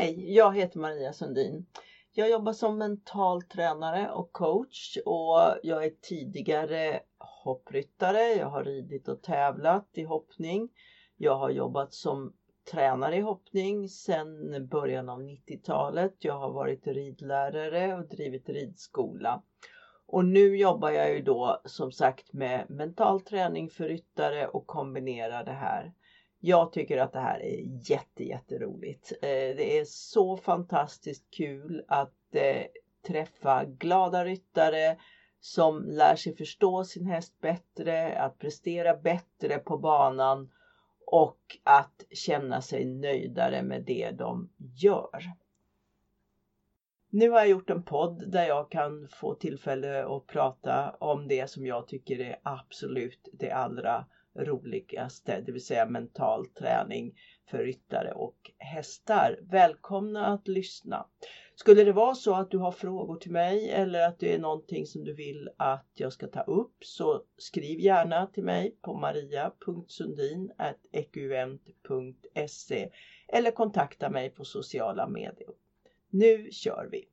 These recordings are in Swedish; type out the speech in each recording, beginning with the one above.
Hej, jag heter Maria Sundin. Jag jobbar som mental tränare och coach och jag är tidigare hoppryttare. Jag har ridit och tävlat i hoppning. Jag har jobbat som tränare i hoppning sedan början av 90-talet. Jag har varit ridlärare och drivit ridskola. Och nu jobbar jag ju då som sagt med mental träning för ryttare och kombinerar det här jag tycker att det här är jätte, jätteroligt. Eh, det är så fantastiskt kul att eh, träffa glada ryttare som lär sig förstå sin häst bättre, att prestera bättre på banan och att känna sig nöjdare med det de gör. Nu har jag gjort en podd där jag kan få tillfälle att prata om det som jag tycker är absolut det allra roligaste, det vill säga mental träning för ryttare och hästar. Välkomna att lyssna! Skulle det vara så att du har frågor till mig eller att det är någonting som du vill att jag ska ta upp så skriv gärna till mig på maria.sundin.eqvent.se eller kontakta mig på sociala medier. Nu kör vi!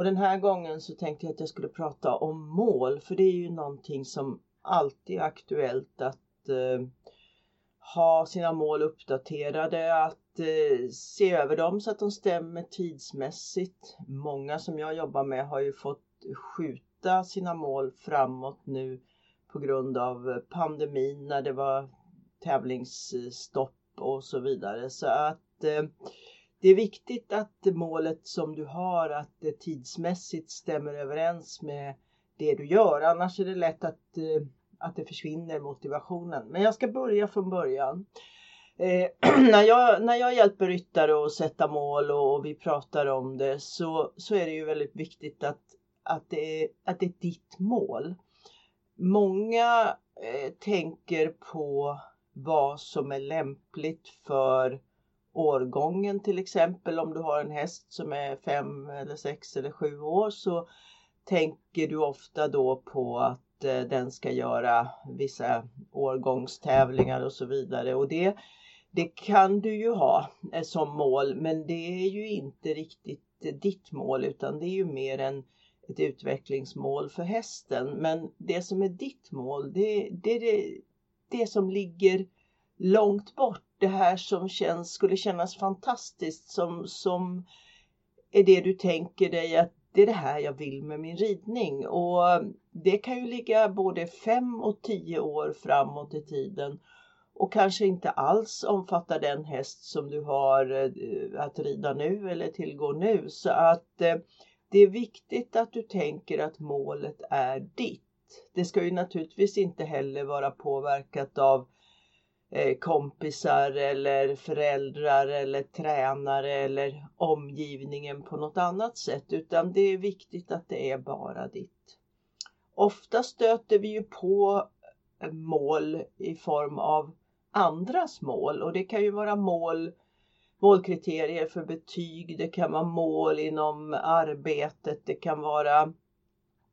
Och den här gången så tänkte jag att jag skulle prata om mål för det är ju någonting som alltid är aktuellt att eh, ha sina mål uppdaterade, att eh, se över dem så att de stämmer tidsmässigt. Många som jag jobbar med har ju fått skjuta sina mål framåt nu på grund av pandemin när det var tävlingsstopp och så vidare. Så att eh, det är viktigt att målet som du har att det tidsmässigt stämmer överens med det du gör. Annars är det lätt att, eh, att det försvinner motivationen. Men jag ska börja från början. Eh, när, jag, när jag hjälper ryttare att sätta mål och vi pratar om det så, så är det ju väldigt viktigt att, att, det är, att det är ditt mål. Många eh, tänker på vad som är lämpligt för årgången till exempel. Om du har en häst som är fem eller sex eller sju år så tänker du ofta då på att eh, den ska göra vissa årgångstävlingar och så vidare. Och det, det kan du ju ha eh, som mål men det är ju inte riktigt eh, ditt mål utan det är ju mer en, ett utvecklingsmål för hästen. Men det som är ditt mål det, det det, det som ligger långt bort det här som känns, skulle kännas fantastiskt som, som är det du tänker dig att det är det här jag vill med min ridning och eh, det kan ju ligga både fem och tio år framåt i tiden och kanske inte alls omfatta den häst som du har eh, att rida nu eller tillgå nu så att eh, det är viktigt att du tänker att målet är ditt. Det ska ju naturligtvis inte heller vara påverkat av Eh, Eh, kompisar eller föräldrar eller tränare eller omgivningen på något annat sätt. Utan det är viktigt att det är bara ditt. Ofta stöter vi ju på mål i form av andras mål. Och det kan ju vara mål målkriterier för betyg, det kan vara mål inom arbetet, det kan vara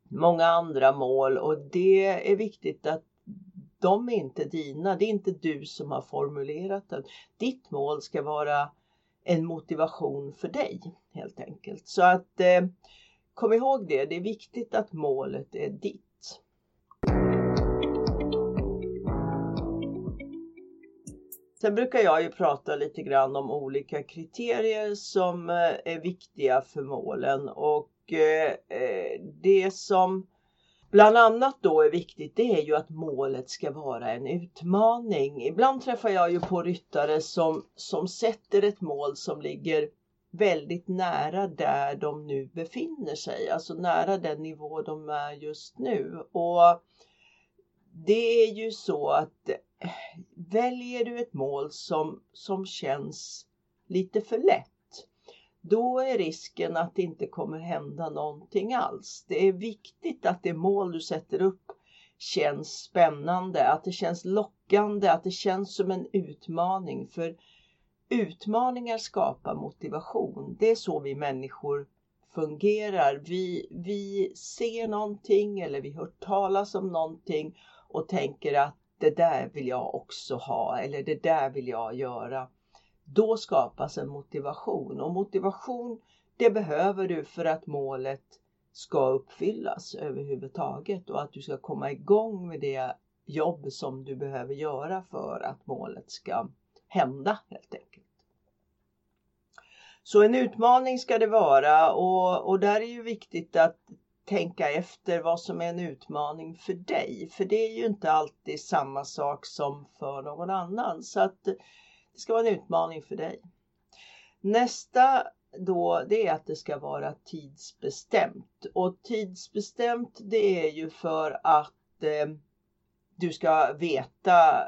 många andra mål. Och det är viktigt att de är inte dina. Det är inte du som har formulerat den. Ditt mål ska vara en motivation för dig helt enkelt. Så att eh, kom ihåg det. Det är viktigt att målet är ditt. Sen brukar jag ju prata lite grann om olika kriterier som eh, är viktiga för målen och eh, eh, det som bland annat då är viktigt det är ju att målet ska vara en utmaning. Ibland träffar jag ju på ryttare som, som sätter ett mål som ligger väldigt nära där de nu befinner sig, alltså nära den nivå de är just nu. Och det är ju så att eh, väljer du ett mål som, som känns lite för lätt då är risken att det inte kommer hända någonting alls. Det är viktigt att det mål du sätter upp känns spännande, att det känns lockande, att det känns som en utmaning. För utmaningar skapar motivation. Det är så vi människor fungerar. Vi, vi ser någonting eller vi hör talas om någonting och tänker att det där vill jag också ha eller det där vill jag göra. Då skapas en motivation och motivation det behöver du för att målet ska uppfyllas överhuvudtaget och att du ska komma igång med det jobb som du behöver göra för att målet ska hända helt enkelt. Så en utmaning ska det vara och, och där är ju viktigt att tänka efter vad som är en utmaning för dig. För det är ju inte alltid samma sak som för någon annan. Så att det ska vara en utmaning för dig. Nästa då det är att det ska vara tidsbestämt. Och tidsbestämt det är ju för att eh, du ska veta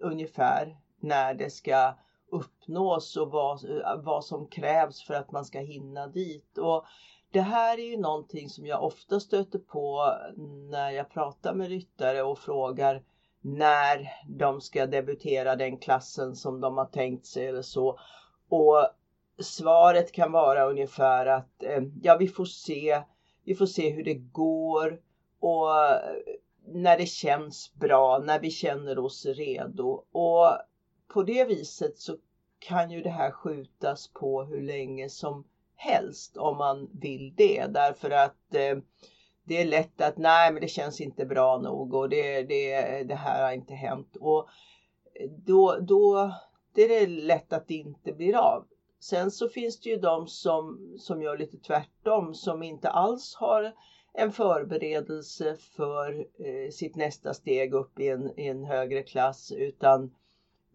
ungefär när det ska uppnås och vad, vad som krävs för att man ska hinna dit. Och det här är ju någonting som jag ofta stöter på när jag pratar med ryttare och frågar när de ska debutera den klassen som de har tänkt sig eller så. Och svaret kan vara ungefär att eh, ja, vi får se. Vi får se hur det går och när det känns bra, när vi känner oss redo. Och på det viset så kan ju det här skjutas på hur länge som helst om man vill det därför att eh, det är lätt att nej men det känns inte bra nog och det, det, det här har inte hänt och då, då det är det lätt att det inte blir av. Sen så finns det ju de som, som gör lite tvärtom som inte alls har en förberedelse för eh, sitt nästa steg upp i en, i en högre klass utan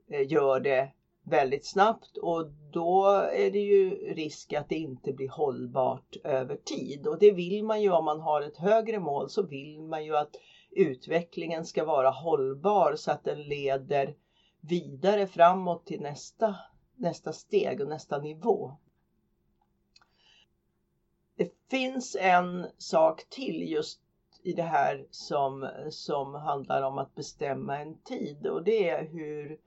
eh, gör det väldigt snabbt och då är det ju risk att det inte blir hållbart över tid och det vill man ju om man har ett högre mål så vill man ju att utvecklingen ska vara hållbar så att den leder vidare framåt till nästa, nästa steg och nästa nivå. Det finns en sak till just i det här som, som handlar om att bestämma en tid och det är hur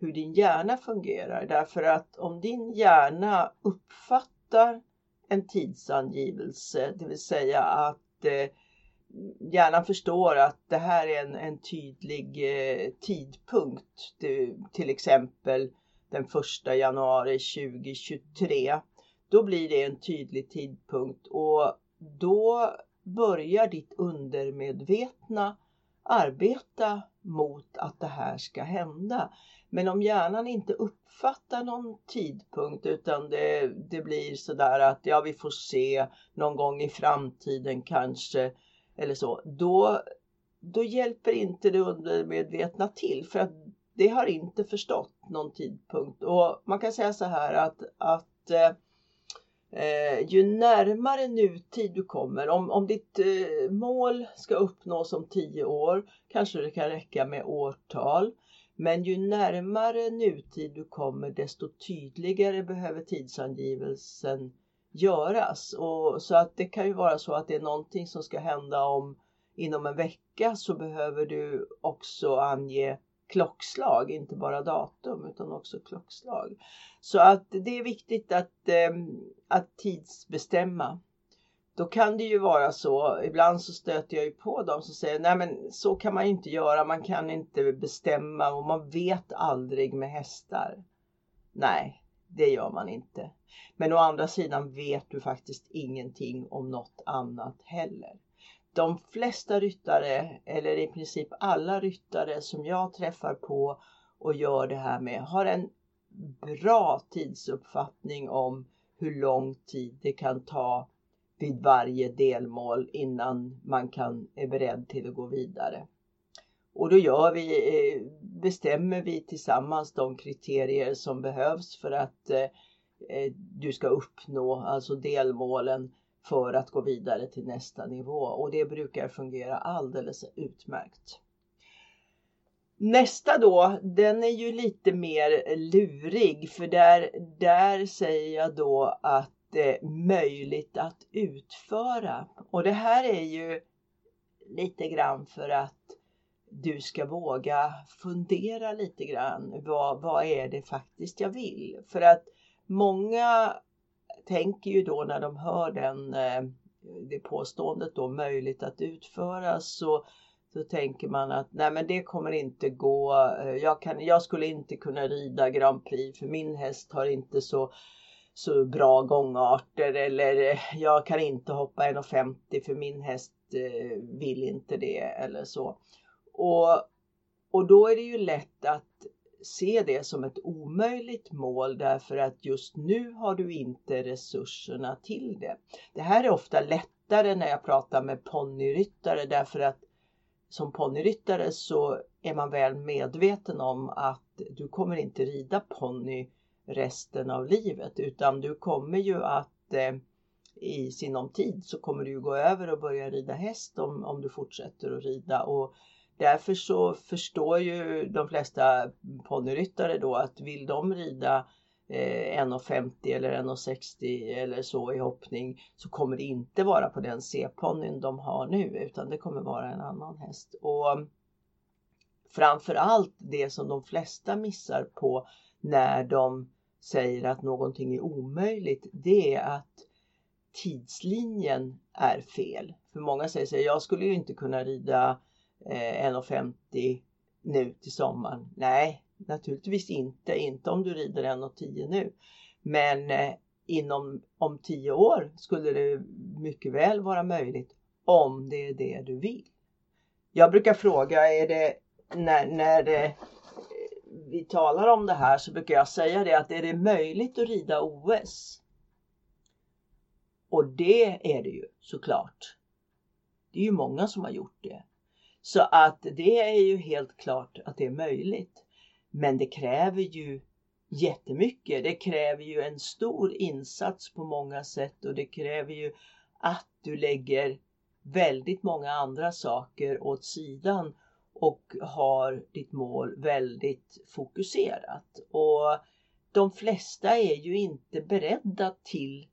hur din hjärna fungerar. Därför att om din hjärna uppfattar en tidsangivelse, det vill säga att eh, hjärnan förstår att det här är en, en tydlig eh, tidpunkt, du, till exempel den 1 januari 2023, då blir det en tydlig tidpunkt och då börjar ditt undermedvetna arbeta mot att det här ska hända. Men om hjärnan inte uppfattar någon tidpunkt utan det, det blir sådär att ja vi får se någon gång i framtiden kanske eller så. Då, då hjälper inte det undermedvetna till för att det har inte förstått någon tidpunkt. Och man kan säga så här att, att eh, eh ju närmare nutid du kommer, om, om ditt eh, mål ska uppnås om tio år kanske det kan räcka med årtal. Men ju närmare nutid du kommer desto tydligare behöver tidsangivelsen göras. Och så att det kan ju vara så att det är någonting som ska hända om inom en vecka så behöver du också ange klockslag, inte bara datum utan också klockslag. Så att det är viktigt att, eh, att tidsbestämma då kan det ju vara så, ibland så stöter jag ju på dem som säger nej men så kan man inte göra, man kan inte bestämma och man vet aldrig med hästar. Nej, det gör man inte. Men å andra sidan vet du faktiskt ingenting om något annat heller. De flesta ryttare, eller i princip alla ryttare som jag träffar på och gör det här med, har en bra tidsuppfattning om hur lång tid det kan ta vid varje delmål innan man kan, är beredd till att gå vidare. Och då gör vi, eh, bestämmer vi tillsammans de kriterier som behövs för att eh, eh, du ska uppnå alltså delmålen för att gå vidare till nästa nivå och det brukar fungera alldeles utmärkt. Nästa då, den är ju lite mer lurig för där, där säger jag då att möjligt att utföra. Och det här är ju lite grann för att du ska våga fundera lite grann. Vad, vad är det faktiskt jag vill? För att många tänker ju då när de hör den, eh, det påståendet då möjligt att utföra så så tänker man att nej men det kommer inte gå. Eh, jag, kan, jag skulle inte kunna rida Grand Prix för min häst har inte så, så bra gångarter eller eh, jag kan inte hoppa 1,50 för min häst eh, vill inte det eller så. Och, och då är det ju lätt att se det som ett omöjligt mål därför att just nu har du inte resurserna till det. Det här är ofta lättare när jag pratar med ponnyryttare därför att som ponnyryttare så är man väl medveten om att du kommer inte rida ponny resten av livet utan du kommer ju att eh, i sinom tid så kommer du gå över och börja rida häst om, om du fortsätter att rida och därför så förstår ju de flesta ponnyryttare då att vill de rida eh, 1,50 eller 1,60 eller så i hoppning så kommer det inte vara på den C-ponnyn de har nu utan det kommer vara en annan häst. Och framförallt det som de flesta missar på när de säger att någonting är omöjligt det är att tidslinjen är fel. För många säger så jag skulle ju inte kunna rida eh, 1,50 nu till sommaren. Nej, Naturligtvis inte, inte om du rider 1,10 nu. Men eh, inom om 10 år skulle det mycket väl vara möjligt om det är det du vill. Jag brukar fråga, är det när, när det, vi talar om det här så brukar jag säga det att är det möjligt att rida OS? Och det är det ju såklart. Det är ju många som har gjort det. Så att det är ju helt klart att det är möjligt. Men det kräver ju jättemycket. Det kräver ju en stor insats på många sätt och det kräver ju att du lägger väldigt många andra saker åt sidan och har ditt mål väldigt fokuserat. Och de flesta är ju inte beredda till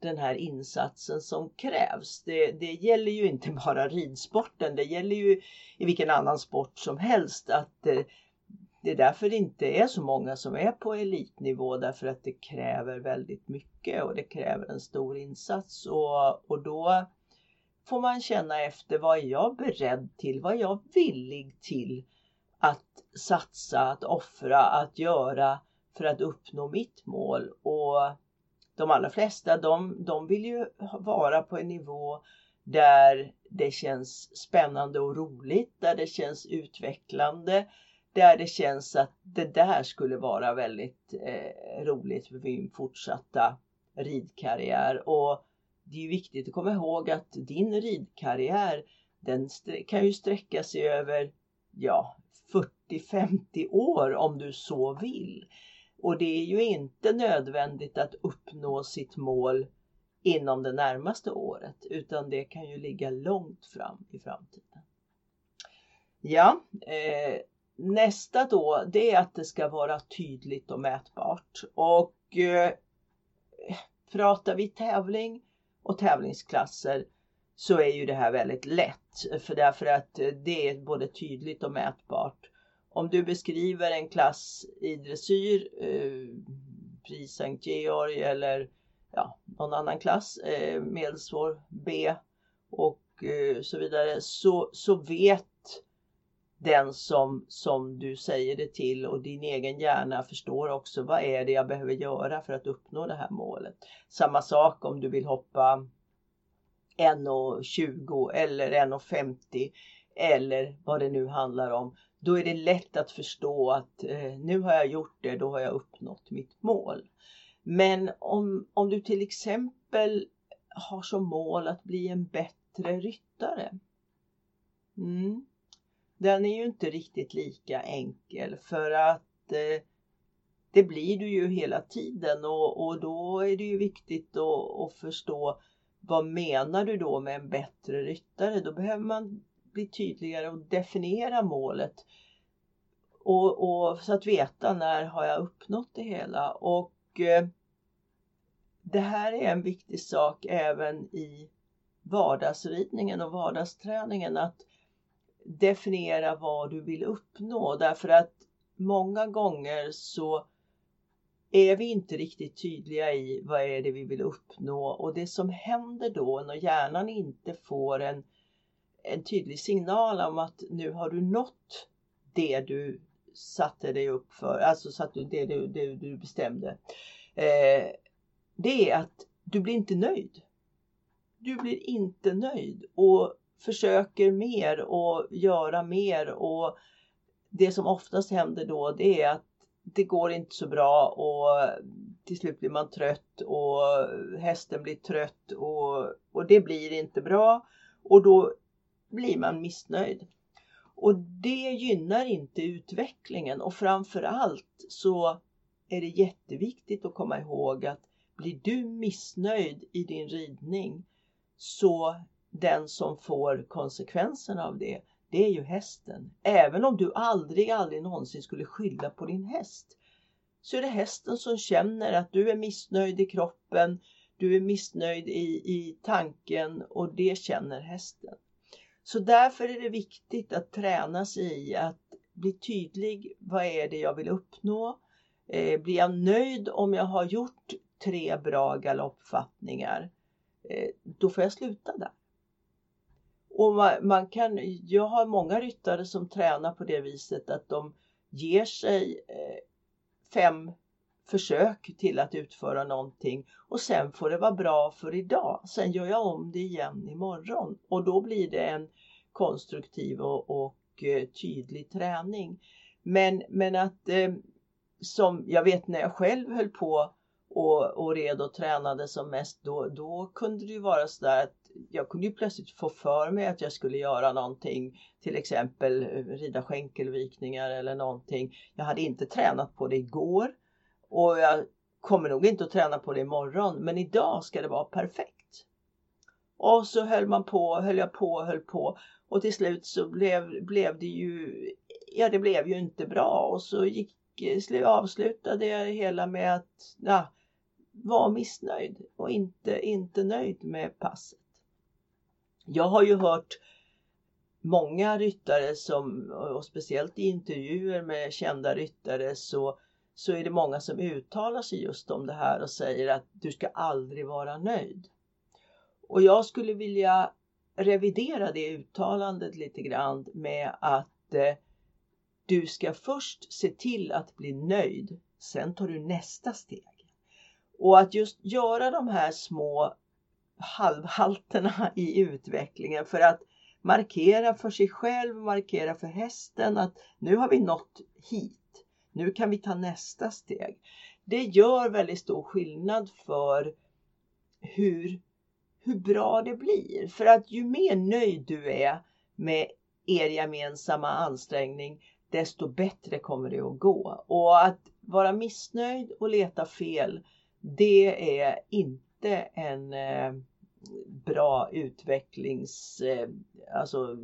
den här insatsen som krävs. Det, det gäller ju inte bara ridsporten, det gäller ju i vilken annan sport som helst att eh, det är därför det inte är så många som är på elitnivå därför att det kräver väldigt mycket och det kräver en stor insats och, och då får man känna efter vad är jag beredd till, vad är jag villig till att satsa, att offra, att göra för att uppnå mitt mål. Och de allra flesta de, de vill ju vara på en nivå där det känns spännande och roligt, där det känns utvecklande, där det känns att det där skulle vara väldigt eh, roligt för min fortsatta ridkarriär. Och det är viktigt att komma ihåg att din ridkarriär den kan ju sträcka sig över ja, 40-50 år om du så vill. Och det är ju inte nödvändigt att uppnå sitt mål inom det närmaste året utan det kan ju ligga långt fram i framtiden. Ja, eh, Nästa då, det är att det ska vara tydligt och mätbart. Och eh, pratar vi tävling och tävlingsklasser så är ju det här väldigt lätt. För därför att eh, det är både tydligt och mätbart. Om du beskriver en klass i dressyr, eh, Prix Sankt Georg eller ja, någon annan klass, eh, medelsvår B och eh, så vidare, så, så vet den som, som du säger det till och din egen hjärna förstår också vad är det jag behöver göra för att uppnå det här målet. Samma sak om du vill hoppa 1,20 eller 1,50 eller vad det nu handlar om. Då är det lätt att förstå att eh, nu har jag gjort det, då har jag uppnått mitt mål. Men om, om du till exempel har som mål att bli en bättre ryttare. Mm, den är ju inte riktigt lika enkel för att eh, det blir du ju hela tiden och, och då är det ju viktigt att, att förstå vad menar du då med en bättre ryttare? Då behöver man bli tydligare och definiera målet. Och, och, så att veta när har jag uppnått det hela. Och eh, det här är en viktig sak även i vardagsridningen och vardagsträningen. Att definiera vad du vill uppnå därför att många gånger så är vi inte riktigt tydliga i vad är det vi vill uppnå och det som händer då när hjärnan inte får en, en tydlig signal om att nu har du nått det du satte dig upp för, alltså satt du, det, du, det du bestämde. Eh, det är att du blir inte nöjd. Du blir inte nöjd och försöker mer och göra mer och det som oftast händer då det är att det går inte så bra och till slut blir man trött och hästen blir trött och, och det blir inte bra och då blir man missnöjd. Och det gynnar inte utvecklingen och framförallt så är det jätteviktigt att komma ihåg att blir du missnöjd i din ridning så den som får konsekvenserna av det, det är ju hästen. Även om du aldrig, aldrig någonsin skulle skylla på din häst så är det hästen som känner att du är missnöjd i kroppen, du är missnöjd i, i tanken och det känner hästen. Så därför är det viktigt att träna sig i att bli tydlig. Vad är det jag vill uppnå? Eh, blir jag nöjd om jag har gjort tre bra galoppfattningar? Eh, då får jag sluta där. Och man, man, kan, jag har många ryttare som tränar på det viset att de ger sig eh, fem försök till att utföra någonting och sen får det vara bra för idag. Sen gör jag om det igen imorgon och då blir det en konstruktiv och, och eh, tydlig träning. Men, men att eh, som jag vet när jag själv höll på och, och red och tränade som mest då, då kunde det ju vara så där att jag kunde ju plötsligt få för mig att jag skulle göra någonting, till exempel eh, rida skänkelvikningar eller någonting. Jag hade inte tränat på det igår och jag kommer nog inte att träna på det imorgon, men idag ska det vara perfekt. Och så höll man på, höll jag på, höll på och till slut så blev, blev det ju, ja det blev ju inte bra och så gick, eh, avslutade jag det hela med att ja, vara missnöjd och inte, inte nöjd med passet. Jag har ju hört många ryttare som, och speciellt i intervjuer med kända ryttare så, så är det många som uttalar sig just om det här och säger att du ska aldrig vara nöjd. Och jag skulle vilja revidera det uttalandet lite grann med att eh, du ska först se till att bli nöjd. Sen tar du nästa steg. Och att just göra de här små halvhalterna i utvecklingen för att markera för sig själv, markera för hästen att nu har vi nått hit. Nu kan vi ta nästa steg. Det gör väldigt stor skillnad för hur, hur bra det blir. För att ju mer nöjd du är med er gemensamma ansträngning, desto bättre kommer det att gå. Och att vara missnöjd och leta fel, det är inte inte en eh, bra utvecklingsstrategi eh, alltså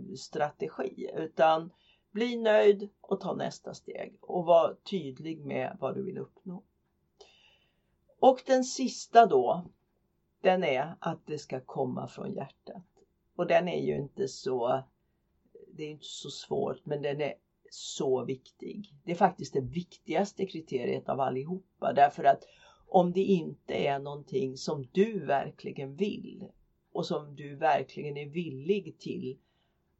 utan bli nöjd och ta nästa steg och var tydlig med vad du vill uppnå. Och den sista då, den är att det ska komma från hjärtat. Och den är ju inte så, det är inte så svårt, men den är så viktig. Det är faktiskt det viktigaste kriteriet av allihopa därför att om det inte är någonting som du verkligen vill och som du verkligen är villig till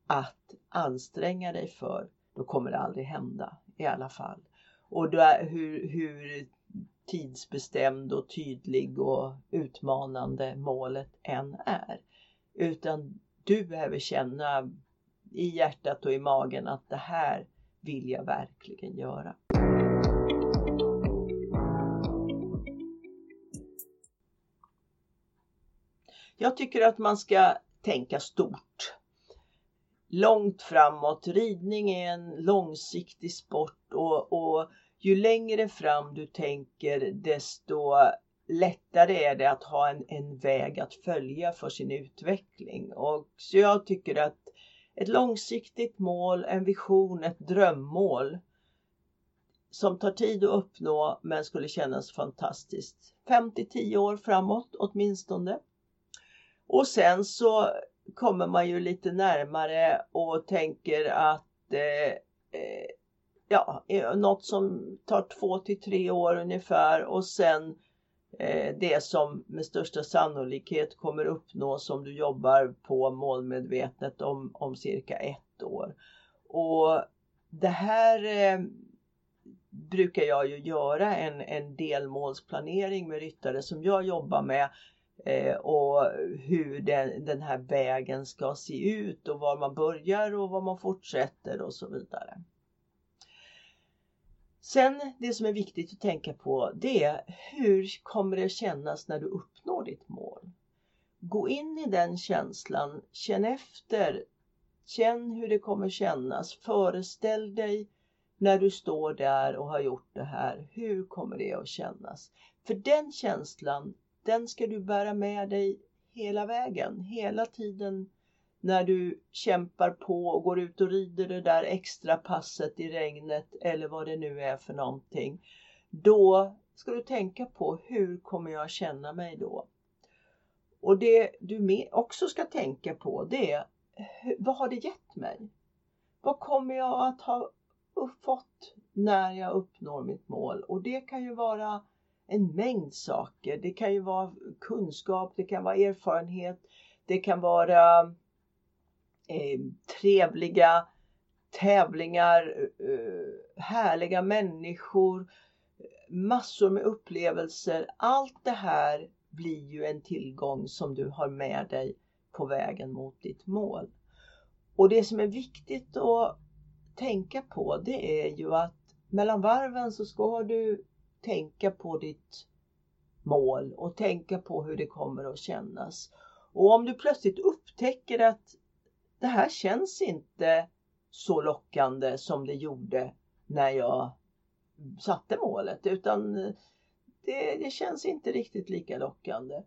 att anstränga dig för, då kommer det aldrig hända i alla fall. Och då är, hur, hur tidsbestämd och tydlig och utmanande målet än är. Utan du behöver känna i hjärtat och i magen att det här vill jag verkligen göra. Jag tycker att man ska tänka stort. Långt framåt. Ridning är en långsiktig sport och, och ju längre fram du tänker desto lättare är det att ha en, en väg att följa för sin utveckling. Och så jag tycker att ett långsiktigt mål, en vision, ett drömmål som tar tid att uppnå men skulle kännas fantastiskt. 5 10 år framåt åtminstone. Och sen så kommer man ju lite närmare och tänker att eh, eh ja, eh, något som tar två till tre år ungefär och sen eh, det som med största sannolikhet kommer uppnås om du jobbar på målmedvetet om, om cirka ett år. Och det här eh, brukar jag ju göra en, en delmålsplanering med ryttare som jag jobbar med eh, och hur den, den här vägen ska se ut och var man börjar och var man fortsätter och så vidare. Sen det som är viktigt att tänka på det är hur kommer det kännas när du uppnår ditt mål? Gå in i den känslan, känn efter, känn hur det kommer kännas, föreställ dig när du står där och har gjort det här, hur kommer det att kännas? För den känslan, den ska du bära med dig hela vägen, hela tiden när du kämpar på och går ut och rider det där extra passet i regnet eller vad det nu är för någonting. Då ska du tänka på hur kommer jag känna mig då? Och det du också ska tänka på det är vad har det gett mig? Vad kommer jag att ha fått när jag uppnår mitt mål? Och det kan ju vara en mängd saker. Det kan ju vara kunskap, det kan vara erfarenhet, det kan vara eh, trevliga tävlingar, eh, eh, härliga människor, massor med upplevelser. Allt det här blir ju en tillgång som du har med dig på vägen mot ditt mål. Och det som är viktigt att tänka på det är ju att mellan varven så ska du tänka på ditt mål och tänka på hur det kommer att kännas. Och om du plötsligt upptäcker att det här känns inte så lockande som det gjorde när jag satte målet utan det, det känns inte riktigt lika lockande.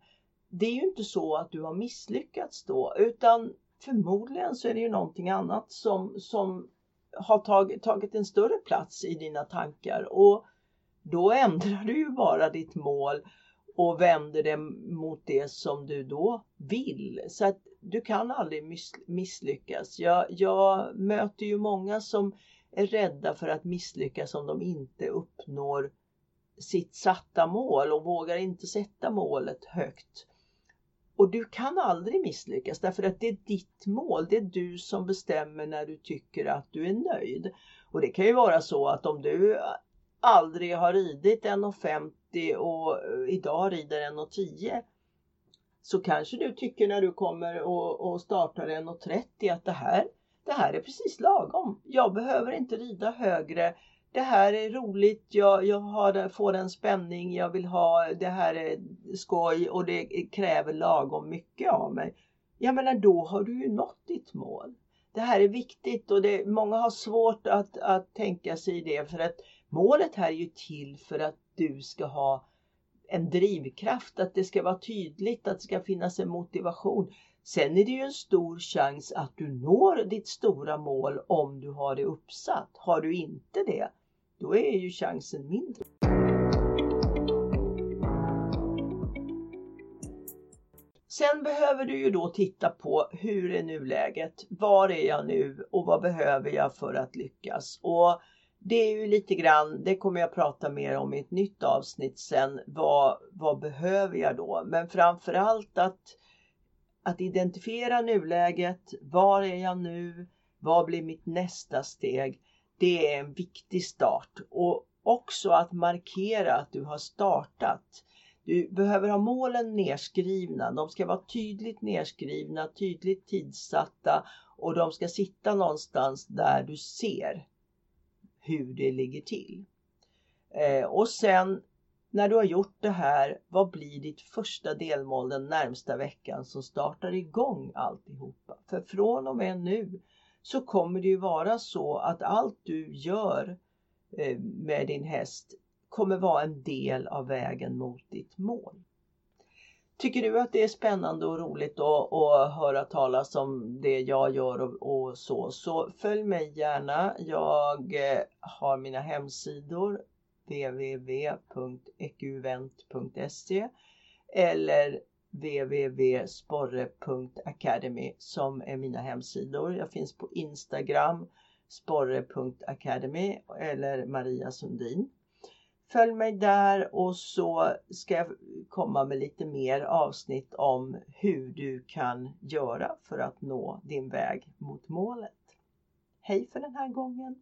Det är ju inte så att du har misslyckats då utan förmodligen så är det ju någonting annat som, som har tag, tagit en större plats i dina tankar och då ändrar du ju bara ditt mål och vänder det mot det som du då vill. Så att du kan aldrig misslyckas. Jag, jag möter ju många som är rädda för att misslyckas om de inte uppnår sitt satta mål och vågar inte sätta målet högt. Och du kan aldrig misslyckas därför att det är ditt mål. Det är du som bestämmer när du tycker att du är nöjd. Och det kan ju vara så att om du aldrig har ridit 1,50 och eh, idag rider 1,10 så kanske du tycker när du kommer och, och startar 1,30 att det här, det här är precis lagom. Jag behöver inte rida högre. Det här är roligt, jag, jag har, får en spänning, jag vill ha, det här är skoj och det kräver lagom mycket av mig. Jag menar då har du ju nått ditt mål. Det här är viktigt och det, många har svårt att, att tänka sig det för att målet här är ju till för att du ska ha en drivkraft, att det ska vara tydligt, att det ska finnas en motivation. Sen är det ju en stor chans att du når ditt stora mål om du har det uppsatt. Har du inte det, då är ju chansen mindre. Sen behöver du ju då titta på hur är nuläget? Var är jag nu och vad behöver jag för att lyckas? Och det är ju lite grann, det kommer jag prata mer om i ett nytt avsnitt sen. Vad, vad behöver jag då? Men framförallt att, att identifiera nuläget. Var är jag nu? Vad blir mitt nästa steg? Det är en viktig start och också att markera att du har startat. Du behöver ha målen nerskrivna. De ska vara tydligt nerskrivna, tydligt tidsatta och de ska sitta någonstans där du ser hur det ligger till. Eh, och sen när du har gjort det här, vad blir ditt första delmål den närmsta veckan som startar igång alltihopa? För från och med nu så kommer det ju vara så att allt du gör eh, med din häst kommer vara en del av vägen mot ditt mål. Tycker du att det är spännande och roligt att, att höra talas om det jag gör och, och, så, så följ mig gärna. Jag eh, har mina hemsidor www.ekuvent.se eller www.sporre.academy som är mina hemsidor. Jag finns på Instagram sporre.academy eller Maria Sundin. Följ mig där och så ska jag komma med lite mer avsnitt om hur du kan göra för att nå din väg mot målet. Hej för den här gången!